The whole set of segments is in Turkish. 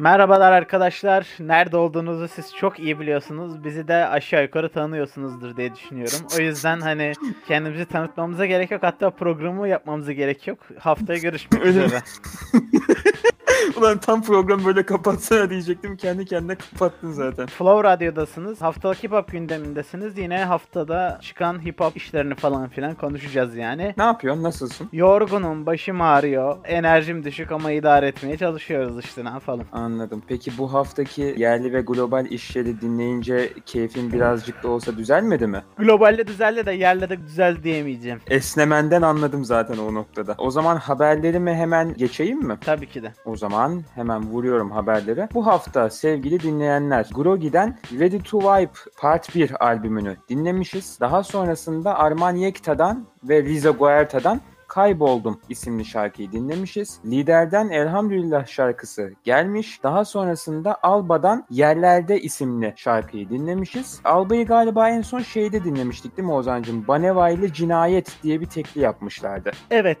Merhabalar arkadaşlar. Nerede olduğunuzu siz çok iyi biliyorsunuz. Bizi de aşağı yukarı tanıyorsunuzdur diye düşünüyorum. O yüzden hani kendimizi tanıtmamıza gerek yok. Hatta programı yapmamıza gerek yok. Haftaya görüşmek üzere. Ulan tam program böyle kapatsana diyecektim. Kendi kendine kapattın zaten. Flow Radyo'dasınız. Haftalık hip hop gündemindesiniz. Yine haftada çıkan hip hop işlerini falan filan konuşacağız yani. Ne yapıyorsun? Nasılsın? Yorgunum, başım ağrıyor, enerjim düşük ama idare etmeye çalışıyoruz işte ne yapalım. Anladım. Peki bu haftaki yerli ve global işleri dinleyince keyfin birazcık da olsa düzelmedi mi? Globalde düzeldi de yerle de güzel diyemeyeceğim. Esnemenden anladım zaten o noktada. O zaman haberlerimi hemen geçeyim mi? Tabii ki de. O zaman hemen vuruyorum haberlere. Bu hafta sevgili dinleyenler Grogi'den Ready to Wipe Part 1 albümünü dinlemişiz. Daha sonrasında Arman Yekta'dan ve Riza Guerta'dan Kayboldum isimli şarkıyı dinlemişiz. Liderden Elhamdülillah şarkısı gelmiş. Daha sonrasında Alba'dan Yerlerde isimli şarkıyı dinlemişiz. Alba'yı galiba en son şeyde dinlemiştik değil mi Ozan'cığım? Baneva ile Cinayet diye bir tekli yapmışlardı. Evet.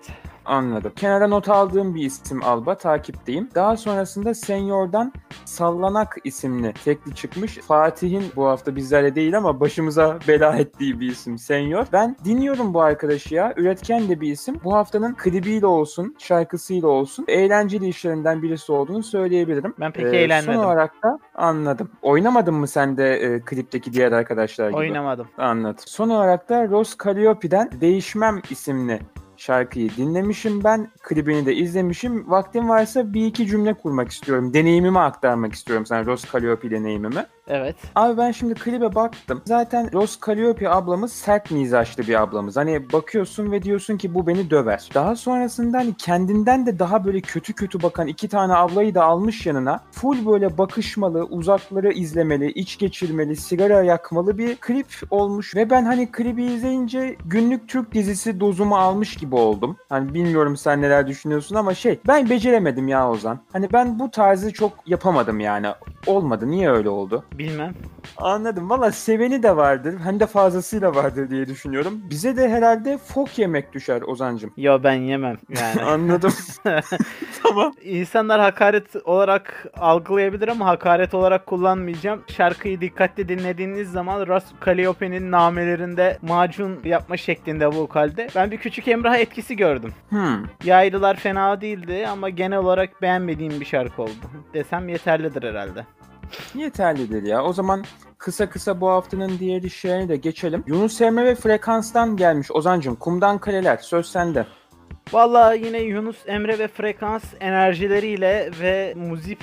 Anladım. Kenara not aldığım bir isim Alba. Takipteyim. Daha sonrasında Senyor'dan Sallanak isimli tekli çıkmış. Fatih'in bu hafta bizlerle değil ama başımıza bela ettiği bir isim Senyor. Ben dinliyorum bu arkadaşı ya. Üretken de bir isim. Bu haftanın klibiyle olsun, şarkısıyla olsun eğlenceli işlerinden birisi olduğunu söyleyebilirim. Ben pek Ee, eğlenmedim. Son olarak da anladım. Oynamadın mı sen de e, klipteki diğer arkadaşlar gibi? Oynamadım. Anladım. Son olarak da Ross Calliope'den Değişmem isimli şarkıyı dinlemişim ben. Klibini de izlemişim. Vaktim varsa bir iki cümle kurmak istiyorum. Deneyimimi aktarmak istiyorum sana Ross Calliope deneyimimi. Evet. Abi ben şimdi klibe baktım. Zaten Ross Calliope ablamız sert mizaçlı bir ablamız. Hani bakıyorsun ve diyorsun ki bu beni döver. Daha sonrasında hani kendinden de daha böyle kötü kötü bakan iki tane ablayı da almış yanına. Full böyle bakışmalı, uzakları izlemeli, iç geçirmeli, sigara yakmalı bir klip olmuş. Ve ben hani klibi izleyince günlük Türk dizisi dozumu almış gibi oldum. Hani bilmiyorum sen neler düşünüyorsun ama şey ben beceremedim ya Ozan. Hani ben bu tarzı çok yapamadım yani. Olmadı. Niye öyle oldu? Bilmem. Anladım. Valla seveni de vardır. Hem de fazlasıyla vardır diye düşünüyorum. Bize de herhalde fok yemek düşer Ozancım. Yo ben yemem yani. Anladım. tamam. İnsanlar hakaret olarak algılayabilir ama hakaret olarak kullanmayacağım. Şarkıyı dikkatli dinlediğiniz zaman Ras Calliope'nin namelerinde macun yapma şeklinde vokalde ben bir küçük Emrah etkisi gördüm. Hmm. Yaylılar fena değildi ama genel olarak beğenmediğim bir şarkı oldu. Desem yeterlidir herhalde. Yeterlidir ya. O zaman kısa kısa bu haftanın diğer işlerine de geçelim. Yunus Emre ve Frekans'tan gelmiş Ozancım. Kumdan Kaleler. Söz sende. Vallahi yine Yunus Emre ve Frekans enerjileriyle ve muzip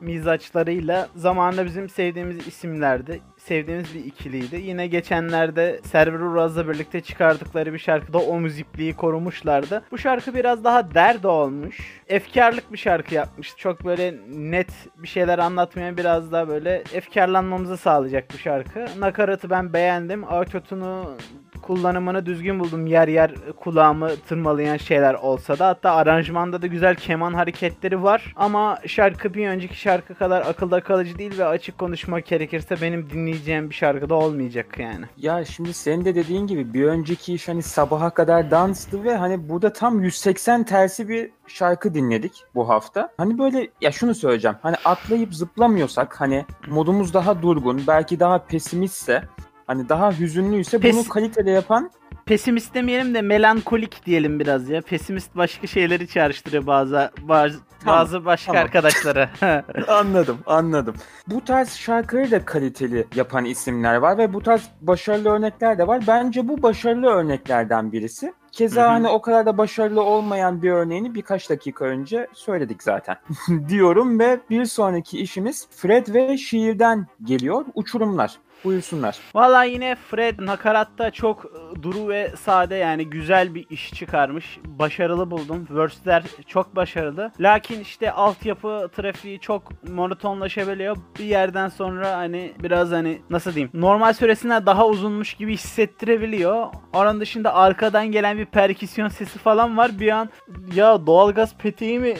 mizaçlarıyla zamanında bizim sevdiğimiz isimlerdi. Sevdiğimiz bir ikiliydi. Yine geçenlerde Server Uraz'la birlikte çıkardıkları bir şarkıda o müzipliği korumuşlardı. Bu şarkı biraz daha dert olmuş. Efkarlık bir şarkı yapmış. Çok böyle net bir şeyler anlatmayan biraz daha böyle efkarlanmamızı sağlayacak bir şarkı. Nakaratı ben beğendim. Autotune'u kullanımını düzgün buldum. Yer yer kulağımı tırmalayan şeyler olsa da hatta aranjmanda da güzel keman hareketleri var. Ama şarkı bir önceki şarkı kadar akılda kalıcı değil ve açık konuşmak gerekirse benim dinleyeceğim bir şarkıda olmayacak yani. Ya şimdi senin de dediğin gibi bir önceki iş hani sabaha kadar danstı ve hani burada tam 180 tersi bir şarkı dinledik bu hafta. Hani böyle ya şunu söyleyeceğim. Hani atlayıp zıplamıyorsak hani modumuz daha durgun belki daha pesimistse hani daha hüzünlüyse Pes- bunu kaliteli yapan Pesimist demeyelim de melankolik diyelim biraz ya. Pesimist başka şeyleri çağrıştırıyor bazı bazı, Tamam, bazı başka tamam. arkadaşlara. Anladım, anladım. Bu tarz şarkıları da kaliteli yapan isimler var ve bu tarz başarılı örnekler de var. Bence bu başarılı örneklerden birisi. Keza hani o kadar da başarılı olmayan bir örneğini birkaç dakika önce söyledik zaten. Diyorum ve bir sonraki işimiz Fred ve şiirden geliyor. Uçurumlar. Buyursunlar. Valla yine Fred nakaratta çok e, duru ve sade yani güzel bir iş çıkarmış. Başarılı buldum. Verse'ler çok başarılı. Lakin işte altyapı trafiği çok monotonlaşabiliyor. Bir yerden sonra hani biraz hani nasıl diyeyim normal süresinden daha uzunmuş gibi hissettirebiliyor. Onun dışında arkadan gelen bir perküsyon sesi falan var. Bir an ya doğalgaz peteği mi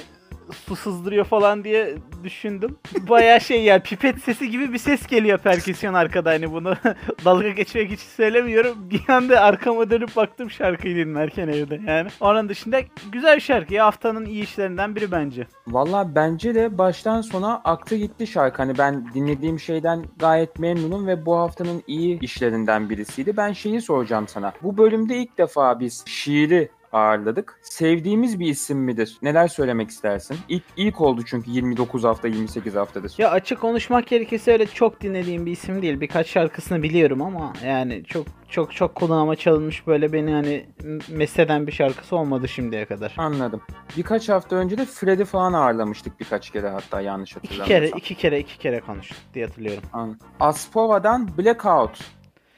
su sızdırıyor falan diye düşündüm. Baya şey ya pipet sesi gibi bir ses geliyor perküsyon arkada hani bunu dalga geçmek için söylemiyorum. Bir anda arkama dönüp baktım şarkıyı dinlerken evde yani. Onun dışında güzel şarkı ya haftanın iyi işlerinden biri bence. Valla bence de baştan sona aktı gitti şarkı. Hani ben dinlediğim şeyden gayet memnunum ve bu haftanın iyi işlerinden birisiydi. Ben şeyi soracağım sana. Bu bölümde ilk defa biz şiiri ağırladık. Sevdiğimiz bir isim midir? Neler söylemek istersin? İlk, ilk oldu çünkü 29 hafta 28 haftadır. Ya açık konuşmak gerekirse öyle çok dinlediğim bir isim değil. Birkaç şarkısını biliyorum ama yani çok çok çok kulağıma çalınmış böyle beni hani mesleden bir şarkısı olmadı şimdiye kadar. Anladım. Birkaç hafta önce de Freddy falan ağırlamıştık birkaç kere hatta yanlış İki hatırlamıyorsam. kere, iki kere, iki kere konuştuk diye hatırlıyorum. An- Aspova'dan Blackout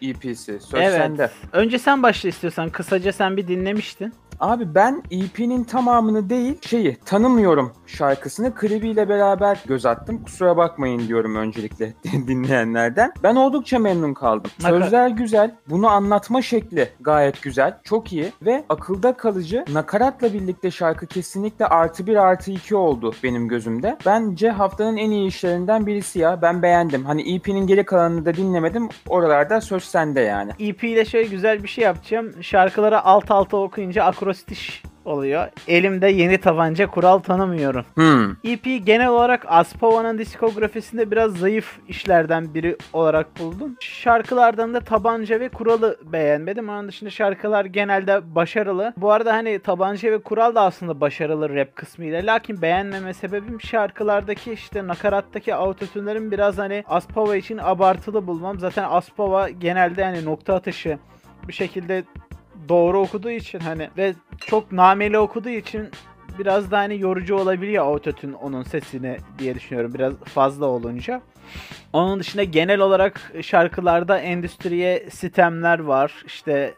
EP'si. Söz evet. sende. Önce sen başla istiyorsan. Kısaca sen bir dinlemiştin. Abi ben EP'nin tamamını değil şeyi tanımıyorum şarkısını klibiyle beraber göz attım. Kusura bakmayın diyorum öncelikle dinleyenlerden. Ben oldukça memnun kaldım. Sözler güzel. Bunu anlatma şekli gayet güzel. Çok iyi. Ve akılda kalıcı nakaratla birlikte şarkı kesinlikle artı bir artı iki oldu benim gözümde. Bence haftanın en iyi işlerinden birisi ya. Ben beğendim. Hani EP'nin geri kalanını da dinlemedim. Oralarda söz sende yani. EP ile şöyle güzel bir şey yapacağım. Şarkılara alt alta okuyunca akrostiş oluyor. Elimde yeni tabanca kural tanımıyorum. Hmm. EP genel olarak Aspova'nın diskografisinde biraz zayıf işlerden biri olarak buldum. Şarkılardan da tabanca ve kuralı beğenmedim. Onun dışında şarkılar genelde başarılı. Bu arada hani tabanca ve kural da aslında başarılı rap kısmıyla. Lakin beğenmeme sebebim şarkılardaki işte nakarattaki autotünlerin biraz hani Aspova için abartılı bulmam. Zaten Aspova genelde hani nokta atışı bir şekilde doğru okuduğu için hani ve çok nameli okuduğu için biraz da hani yorucu olabiliyor autotune onun sesini diye düşünüyorum biraz fazla olunca. Onun dışında genel olarak şarkılarda endüstriye sitemler var. İşte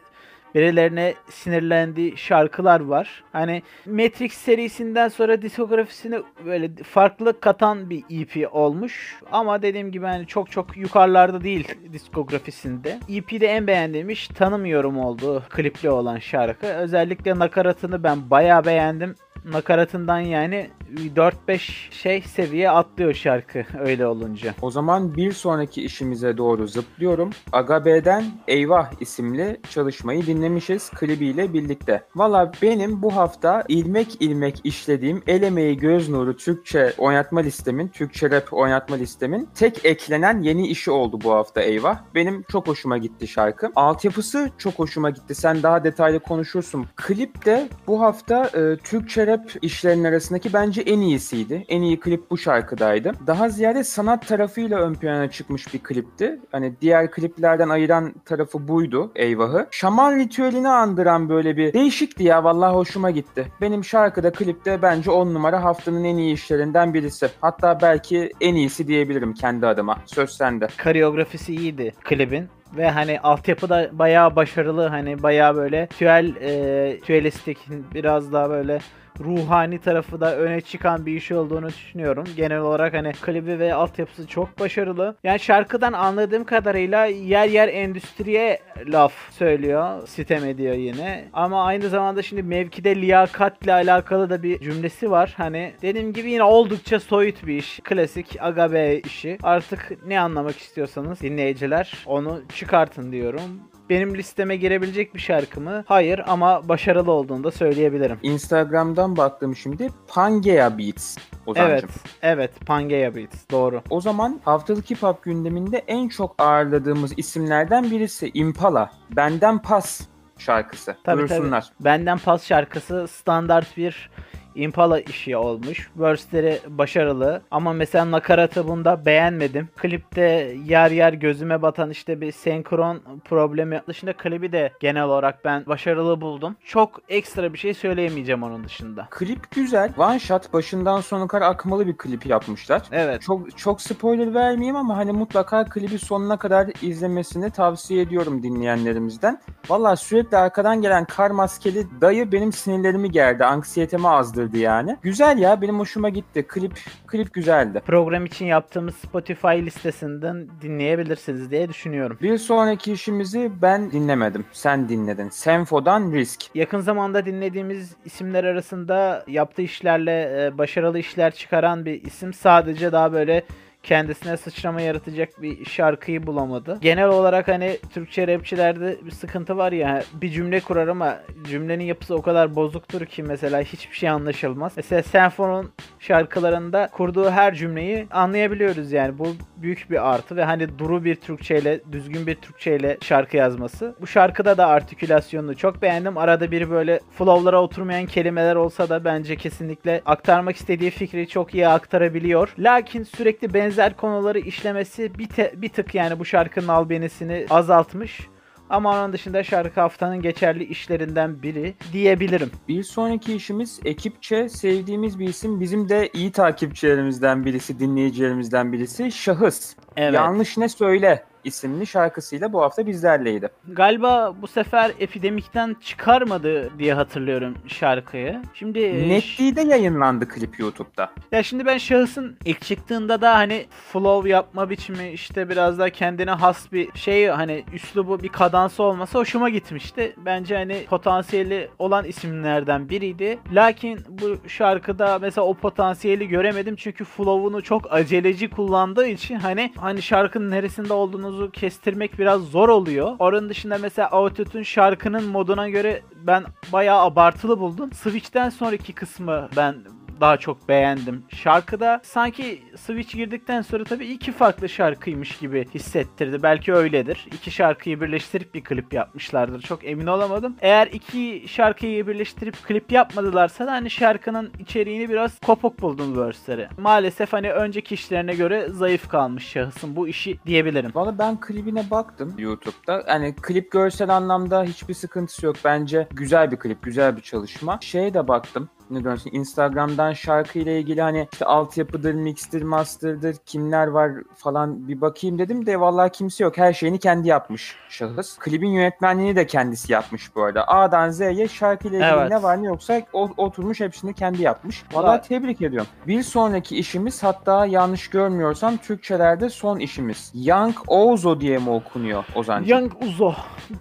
birilerine sinirlendiği şarkılar var. Hani Matrix serisinden sonra diskografisine böyle farklı katan bir EP olmuş. Ama dediğim gibi hani çok çok yukarılarda değil diskografisinde. EP'de en beğendiğim iş Tanımıyorum oldu klipli olan şarkı. Özellikle nakaratını ben bayağı beğendim. Nakaratından yani 4-5 şey seviye atlıyor şarkı öyle olunca. O zaman bir sonraki işimize doğru zıplıyorum. Agabe'den Eyvah isimli çalışmayı dinlemişiz klibiyle birlikte. Valla benim bu hafta ilmek ilmek işlediğim El Emeği Göz Nuru Türkçe oynatma listemin, Türkçe rap oynatma listemin tek eklenen yeni işi oldu bu hafta Eyvah. Benim çok hoşuma gitti şarkı. Altyapısı çok hoşuma gitti. Sen daha detaylı konuşursun. Klip de bu hafta e, Türkçe rap işlerinin arasındaki bence en iyisiydi. En iyi klip bu şarkıdaydı. Daha ziyade sanat tarafıyla ön plana çıkmış bir klipti. Hani diğer kliplerden ayıran tarafı buydu Eyvah'ı. Şaman ritüelini andıran böyle bir değişikti ya vallahi hoşuma gitti. Benim şarkıda klipte bence 10 numara haftanın en iyi işlerinden birisi. Hatta belki en iyisi diyebilirim kendi adıma. Söz sende. Koreografisi iyiydi klibin. Ve hani altyapı da bayağı başarılı. Hani bayağı böyle tüel, e, tüelistik biraz daha böyle ruhani tarafı da öne çıkan bir iş olduğunu düşünüyorum. Genel olarak hani klibi ve altyapısı çok başarılı. Yani şarkıdan anladığım kadarıyla yer yer endüstriye laf söylüyor. Sitem ediyor yine. Ama aynı zamanda şimdi mevkide liyakatle alakalı da bir cümlesi var. Hani dediğim gibi yine oldukça soyut bir iş. Klasik Agabe işi. Artık ne anlamak istiyorsanız dinleyiciler onu çıkartın diyorum. Benim listeme girebilecek bir şarkı mı? Hayır ama başarılı olduğunu da söyleyebilirim. Instagram'dan baktım şimdi. Pangea Beats. Ozancım. Evet, evet. Pangea Beats. Doğru. O zaman haftalık hip hop gündeminde en çok ağırladığımız isimlerden birisi Impala. Benden Pas şarkısı. Tabii, Buyursunlar. Benden Pas şarkısı standart bir Impala işi olmuş. Verse'leri başarılı ama mesela nakaratı bunda beğenmedim. Klipte yer yer gözüme batan işte bir senkron problemi dışında klibi de genel olarak ben başarılı buldum. Çok ekstra bir şey söyleyemeyeceğim onun dışında. Klip güzel. One shot başından sona kadar akmalı bir klip yapmışlar. Evet. Çok çok spoiler vermeyeyim ama hani mutlaka klibi sonuna kadar izlemesini tavsiye ediyorum dinleyenlerimizden. Valla sürekli arkadan gelen kar maskeli dayı benim sinirlerimi gerdi, anksiyetemi azdırdı sayılırdı yani. Güzel ya benim hoşuma gitti. Klip klip güzeldi. Program için yaptığımız Spotify listesinden dinleyebilirsiniz diye düşünüyorum. Bir sonraki işimizi ben dinlemedim. Sen dinledin. Senfo'dan Risk. Yakın zamanda dinlediğimiz isimler arasında yaptığı işlerle e, başarılı işler çıkaran bir isim sadece daha böyle kendisine sıçrama yaratacak bir şarkıyı bulamadı. Genel olarak hani Türkçe rapçilerde bir sıkıntı var ya bir cümle kurar ama cümlenin yapısı o kadar bozuktur ki mesela hiçbir şey anlaşılmaz. Mesela Senfon'un şarkılarında kurduğu her cümleyi anlayabiliyoruz yani. Bu büyük bir artı ve hani duru bir Türkçeyle, düzgün bir Türkçeyle şarkı yazması. Bu şarkıda da artikülasyonunu çok beğendim. Arada bir böyle flow'lara oturmayan kelimeler olsa da bence kesinlikle aktarmak istediği fikri çok iyi aktarabiliyor. Lakin sürekli benzer konuları işlemesi bir, te- bir tık yani bu şarkının albenisini azaltmış. Ama onun dışında şarkı haftanın geçerli işlerinden biri diyebilirim. Bir sonraki işimiz ekipçe sevdiğimiz bir isim. Bizim de iyi takipçilerimizden birisi, dinleyicilerimizden birisi. Şahıs. Evet. Yanlış ne söyle isimli şarkısıyla bu hafta bizlerleydi. Galiba bu sefer epidemikten çıkarmadı diye hatırlıyorum şarkıyı. Şimdi e, Netliği de yayınlandı klip YouTube'da. Ya şimdi ben şahısın ilk çıktığında da hani flow yapma biçimi işte biraz daha kendine has bir şey hani üslubu bir kadansı olması hoşuma gitmişti. Bence hani potansiyeli olan isimlerden biriydi. Lakin bu şarkıda mesela o potansiyeli göremedim çünkü flow'unu çok aceleci kullandığı için hani hani şarkının neresinde olduğunuzu kestirmek biraz zor oluyor. Onun dışında mesela Autotune şarkının moduna göre ben bayağı abartılı buldum. Switch'ten sonraki kısmı ben daha çok beğendim. Şarkıda sanki Switch girdikten sonra tabii iki farklı şarkıymış gibi hissettirdi. Belki öyledir. İki şarkıyı birleştirip bir klip yapmışlardır. Çok emin olamadım. Eğer iki şarkıyı birleştirip klip yapmadılarsa da hani şarkının içeriğini biraz kopuk buldum verse'leri. Maalesef hani önceki işlerine göre zayıf kalmış şahısın bu işi diyebilirim. Valla ben klibine baktım YouTube'da. Yani klip görsel anlamda hiçbir sıkıntısı yok. Bence güzel bir klip, güzel bir çalışma. Şeye de baktım. Ne diyorsun? Instagram'dan şarkı ile ilgili hani işte altyapıdır, mixtir, master'dır, kimler var falan bir bakayım dedim de vallahi kimse yok. Her şeyini kendi yapmış şahıs. Klibin yönetmenliğini de kendisi yapmış bu arada. A'dan Z'ye şarkı ile ilgili Evet. ne var ne yoksa o- oturmuş hepsini kendi yapmış. Vallahi Vay. tebrik ediyorum. Bir sonraki işimiz hatta yanlış görmüyorsam Türkçelerde son işimiz. Young Ozo diye mi okunuyor Ozan'cığım? Young Uzo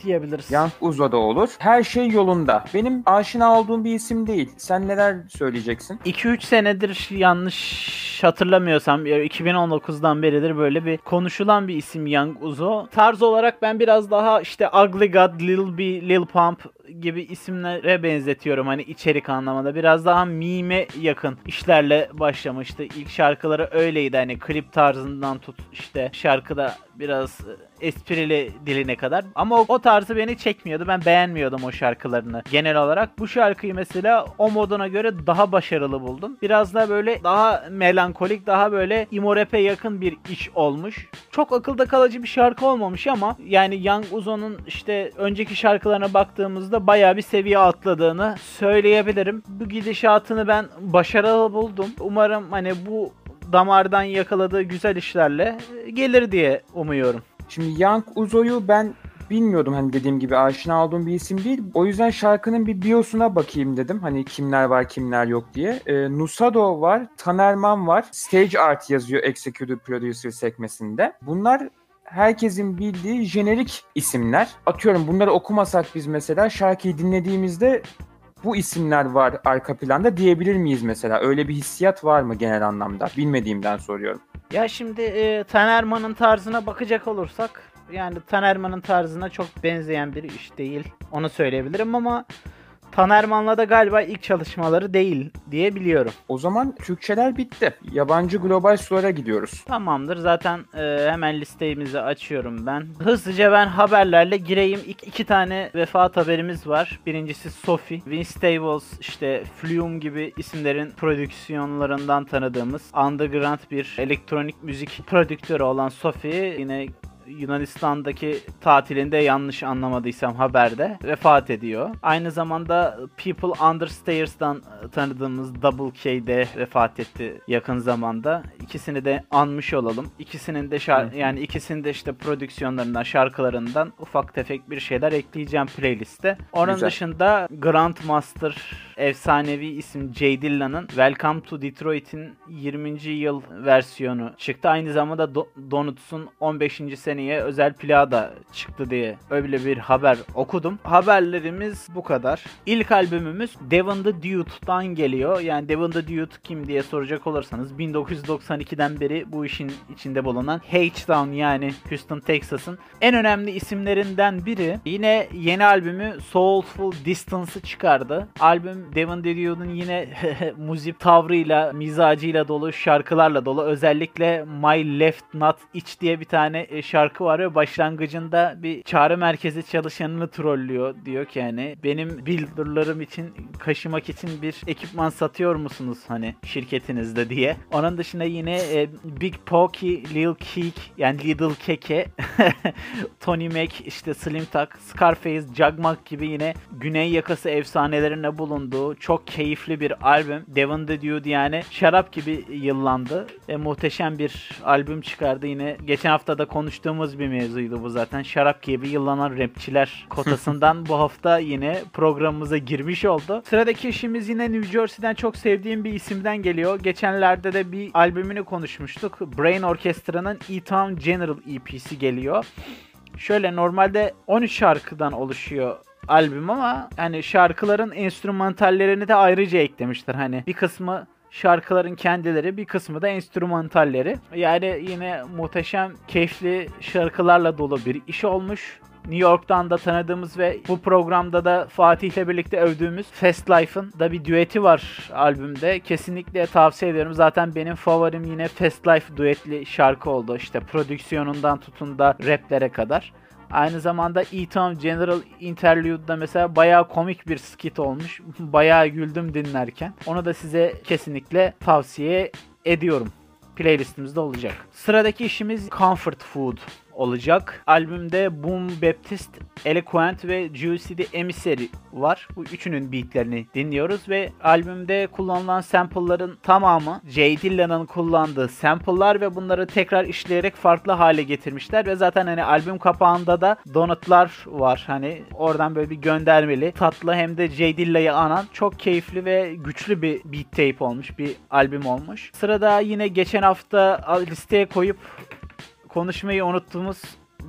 diyebiliriz. Young Uzo da olur. Her şey yolunda. Benim aşina olduğum bir isim değil. Sen neler söyleyeceksin? 2-3 senedir yanlış hatırlamıyorsam ya 2019'dan beridir böyle bir konuşulan bir isim Young Uzo. Tarz olarak ben biraz daha işte Ugly God, Lil B, Lil Pump gibi isimlere benzetiyorum hani içerik anlamında. Biraz daha mime yakın işlerle başlamıştı. İlk şarkıları öyleydi hani klip tarzından tut işte şarkıda biraz e, esprili diline kadar. Ama o, o tarzı beni çekmiyordu. Ben beğenmiyordum o şarkılarını genel olarak. Bu şarkıyı mesela o moduna göre daha başarılı buldum. Biraz da böyle daha melankolik, daha böyle emo rap'e yakın bir iş olmuş. Çok akılda kalıcı bir şarkı olmamış ama yani Young Uzo'nun işte önceki şarkılarına baktığımızda bayağı bir seviye atladığını söyleyebilirim. Bu gidişatını ben başarılı buldum. Umarım hani bu damardan yakaladığı güzel işlerle gelir diye umuyorum. Şimdi Young Uzo'yu ben bilmiyordum hani dediğim gibi aşina olduğum bir isim değil. O yüzden şarkının bir biosuna bakayım dedim. Hani kimler var kimler yok diye. Ee, Nusado var, Tanerman var. Stage Art yazıyor Executive Producer sekmesinde. Bunlar herkesin bildiği jenerik isimler. Atıyorum bunları okumasak biz mesela şarkıyı dinlediğimizde bu isimler var arka planda diyebilir miyiz mesela? Öyle bir hissiyat var mı genel anlamda? Bilmediğimden soruyorum. Ya şimdi e, Tanerman'ın tarzına bakacak olursak yani Tanerman'ın tarzına çok benzeyen bir iş değil. Onu söyleyebilirim ama Tanerman'la da galiba ilk çalışmaları değil diye biliyorum. O zaman Türkçeler bitti. Yabancı global sulara gidiyoruz. Tamamdır. Zaten e, hemen listemizi açıyorum ben. Hızlıca ben haberlerle gireyim. İk, iki tane vefat haberimiz var. Birincisi Sophie. Vince Staples, işte Flume gibi isimlerin prodüksiyonlarından tanıdığımız underground bir elektronik müzik prodüktörü olan Sophie yine Yunanistan'daki tatilinde yanlış anlamadıysam haberde vefat ediyor. Aynı zamanda People Under Stairs'dan tanıdığımız Double K de vefat etti yakın zamanda. ikisini de anmış olalım. İkisinin de şar- yani ikisinin de işte prodüksiyonlarından, şarkılarından ufak tefek bir şeyler ekleyeceğim playliste. Onun Güzel. dışında Grandmaster efsanevi isim Jay Dillon'ın Welcome to Detroit'in 20. yıl versiyonu çıktı. Aynı zamanda Do- Donuts'un 15. seneye özel plağı da çıktı diye öyle bir haber okudum. Haberlerimiz bu kadar. İlk albümümüz Devon the Dude'dan geliyor. Yani Devon the Dude kim diye soracak olursanız 1992'den beri bu işin içinde bulunan H-Town yani Houston, Texas'ın en önemli isimlerinden biri. Yine yeni albümü Soulful Distance'ı çıkardı. Albüm Devon Dude'un yine müzik tavrıyla, mizacıyla dolu, şarkılarla dolu. Özellikle My Left Not Itch diye bir tane e, şarkı var ve başlangıcında bir çağrı merkezi çalışanını trollüyor. Diyor ki hani benim builderlarım için kaşımak için bir ekipman satıyor musunuz hani şirketinizde diye. Onun dışında yine e, Big Pokey, Lil Keek yani Little Keke, Tony Mac, işte Slim Tuck, Scarface, Jugmug gibi yine Güney yakası efsanelerine bulunduğu çok keyifli bir albüm. Devon the Dude yani şarap gibi yıllandı ve muhteşem bir albüm çıkardı. Yine geçen hafta da konuştuğumuz bir mevzuydu bu zaten. Şarap gibi yıllanan rapçiler kotasından bu hafta yine programımıza girmiş oldu. Sıradaki işimiz yine New Jersey'den çok sevdiğim bir isimden geliyor. Geçenlerde de bir albümünü konuşmuştuk. Brain Orchestra'nın E-Town General EP'si geliyor. Şöyle normalde 13 şarkıdan oluşuyor albüm ama hani şarkıların enstrümantallerini de ayrıca eklemişler. Hani bir kısmı şarkıların kendileri bir kısmı da enstrümantalleri. Yani yine muhteşem keyifli şarkılarla dolu bir iş olmuş. New York'tan da tanıdığımız ve bu programda da Fatih'le birlikte övdüğümüz Fast Life'ın da bir düeti var albümde. Kesinlikle tavsiye ediyorum. Zaten benim favorim yine Fast Life düetli şarkı oldu. İşte prodüksiyonundan tutun da raplere kadar. Aynı zamanda E-Town General Interlude'da mesela bayağı komik bir skit olmuş. bayağı güldüm dinlerken. Onu da size kesinlikle tavsiye ediyorum. Playlistimizde olacak. Sıradaki işimiz Comfort Food olacak. Albümde Boom Baptist, Eloquent ve Juicy the Emissary var. Bu üçünün beatlerini dinliyoruz ve albümde kullanılan sample'ların tamamı Jay Dillon'ın kullandığı sample'lar ve bunları tekrar işleyerek farklı hale getirmişler ve zaten hani albüm kapağında da donutlar var. Hani oradan böyle bir göndermeli tatlı hem de Jay Dillon'ı anan çok keyifli ve güçlü bir beat tape olmuş. Bir albüm olmuş. Sırada yine geçen hafta listeye koyup konuşmayı unuttuğumuz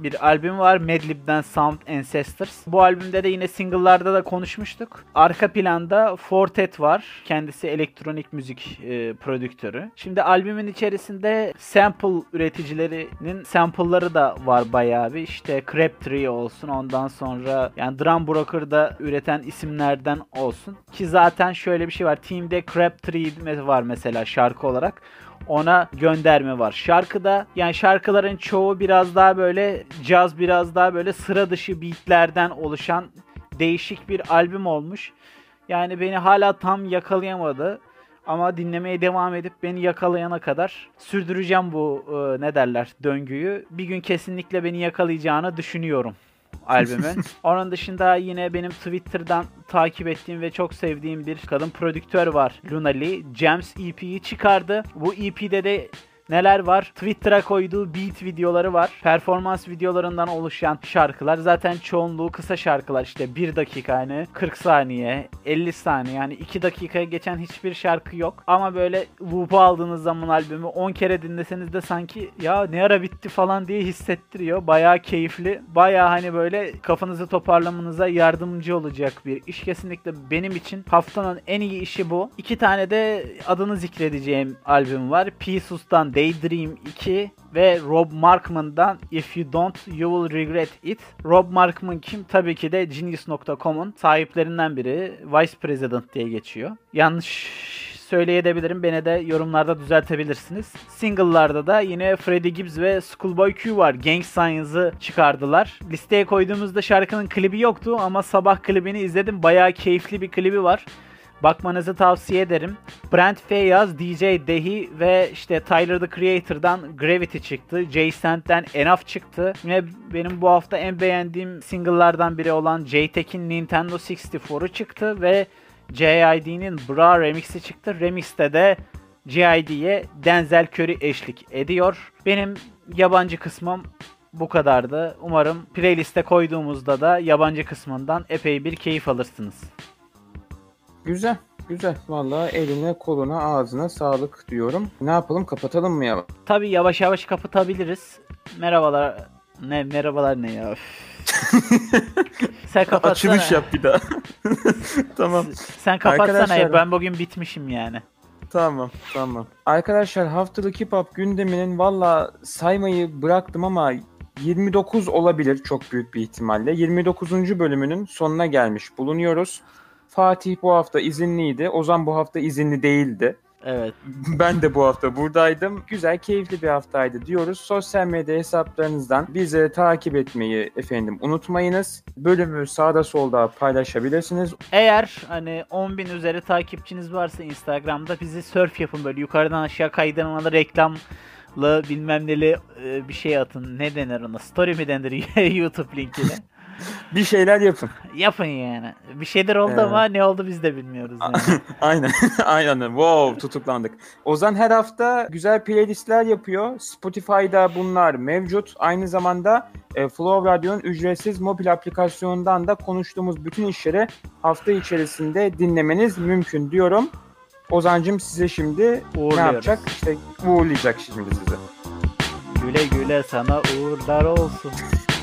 bir albüm var. Madlib'den Sound Ancestors. Bu albümde de yine single'larda da konuşmuştuk. Arka planda Fortet var. Kendisi elektronik müzik e, prodüktörü. Şimdi albümün içerisinde sample üreticilerinin sample'ları da var bayağı bir. İşte Crabtree olsun ondan sonra yani Drum Broker'da üreten isimlerden olsun. Ki zaten şöyle bir şey var. Team'de Crabtree var mesela şarkı olarak ona gönderme var. Şarkıda yani şarkıların çoğu biraz daha böyle caz biraz daha böyle sıra dışı beatlerden oluşan değişik bir albüm olmuş. Yani beni hala tam yakalayamadı. Ama dinlemeye devam edip beni yakalayana kadar sürdüreceğim bu e, ne derler döngüyü. Bir gün kesinlikle beni yakalayacağını düşünüyorum albümün. Onun dışında yine benim Twitter'dan takip ettiğim ve çok sevdiğim bir kadın prodüktör var. Luna Lee. Gems EP'yi çıkardı. Bu EP'de de neler var? Twitter'a koyduğu beat videoları var. Performans videolarından oluşan şarkılar. Zaten çoğunluğu kısa şarkılar. İşte 1 dakika hani 40 saniye, 50 saniye yani 2 dakikaya geçen hiçbir şarkı yok. Ama böyle loop'a aldığınız zaman albümü 10 kere dinleseniz de sanki ya ne ara bitti falan diye hissettiriyor. Bayağı keyifli. Bayağı hani böyle kafanızı toparlamanıza yardımcı olacak bir iş. Kesinlikle benim için haftanın en iyi işi bu. İki tane de adını zikredeceğim albüm var. Peaceus'tan Daydream 2 ve Rob Markman'dan If You Don't You Will Regret It. Rob Markman kim? Tabii ki de Genius.com'un sahiplerinden biri. Vice President diye geçiyor. Yanlış söyleyebilirim. Beni de yorumlarda düzeltebilirsiniz. Single'larda da yine Freddie Gibbs ve Schoolboy Q var. Gang Signs'ı çıkardılar. Listeye koyduğumuzda şarkının klibi yoktu ama sabah klibini izledim. Bayağı keyifli bir klibi var. Bakmanızı tavsiye ederim. Brent Feyyaz, DJ Dehi ve işte Tyler the Creator'dan Gravity çıktı. Jay Sand'den Enough çıktı. Yine benim bu hafta en beğendiğim single'lardan biri olan J-Tech'in Nintendo 64'u çıktı ve JID'nin Bra remix'i çıktı. Remix'te de GID'ye Denzel Curry eşlik ediyor. Benim yabancı kısmım bu kadardı. Umarım playliste koyduğumuzda da yabancı kısmından epey bir keyif alırsınız. Güzel. Güzel. Vallahi eline, koluna, ağzına sağlık diyorum. Ne yapalım? Kapatalım mı ya? Tabii yavaş yavaş kapatabiliriz. Merhabalar. Ne merhabalar ne ya? Sen kapatsana. Açılış yap bir daha. tamam. Sen kapatsana Arkadaşlar-. Ben bugün bitmişim yani. Tamam, tamam. Arkadaşlar haftalık hip hop gündeminin valla saymayı bıraktım ama 29 olabilir çok büyük bir ihtimalle. 29. bölümünün sonuna gelmiş bulunuyoruz. Fatih bu hafta izinliydi. Ozan bu hafta izinli değildi. Evet. Ben de bu hafta buradaydım. Güzel, keyifli bir haftaydı diyoruz. Sosyal medya hesaplarınızdan bizi takip etmeyi efendim unutmayınız. Bölümü sağda solda paylaşabilirsiniz. Eğer hani 10.000 üzeri takipçiniz varsa Instagram'da bizi surf yapın böyle yukarıdan aşağı kaydırmalı reklamlı bilmem neli e, bir şey atın. Ne denir ona? Story mi denir YouTube linkine? Bir şeyler yapın. Yapın yani. Bir şeyler oldu Evet. ama ne oldu biz de bilmiyoruz yani. Aynen. Aynen. Wow tutuklandık. Ozan her hafta güzel playlistler yapıyor. Spotify'da bunlar mevcut. Aynı zamanda e, Flow Radyo'nun ücretsiz mobil aplikasyonundan da konuştuğumuz bütün işleri hafta içerisinde dinlemeniz mümkün diyorum. Ozancım size şimdi ne yapacak? İşte uğurlayacak şimdi sizi. Güle güle sana uğurlar olsun.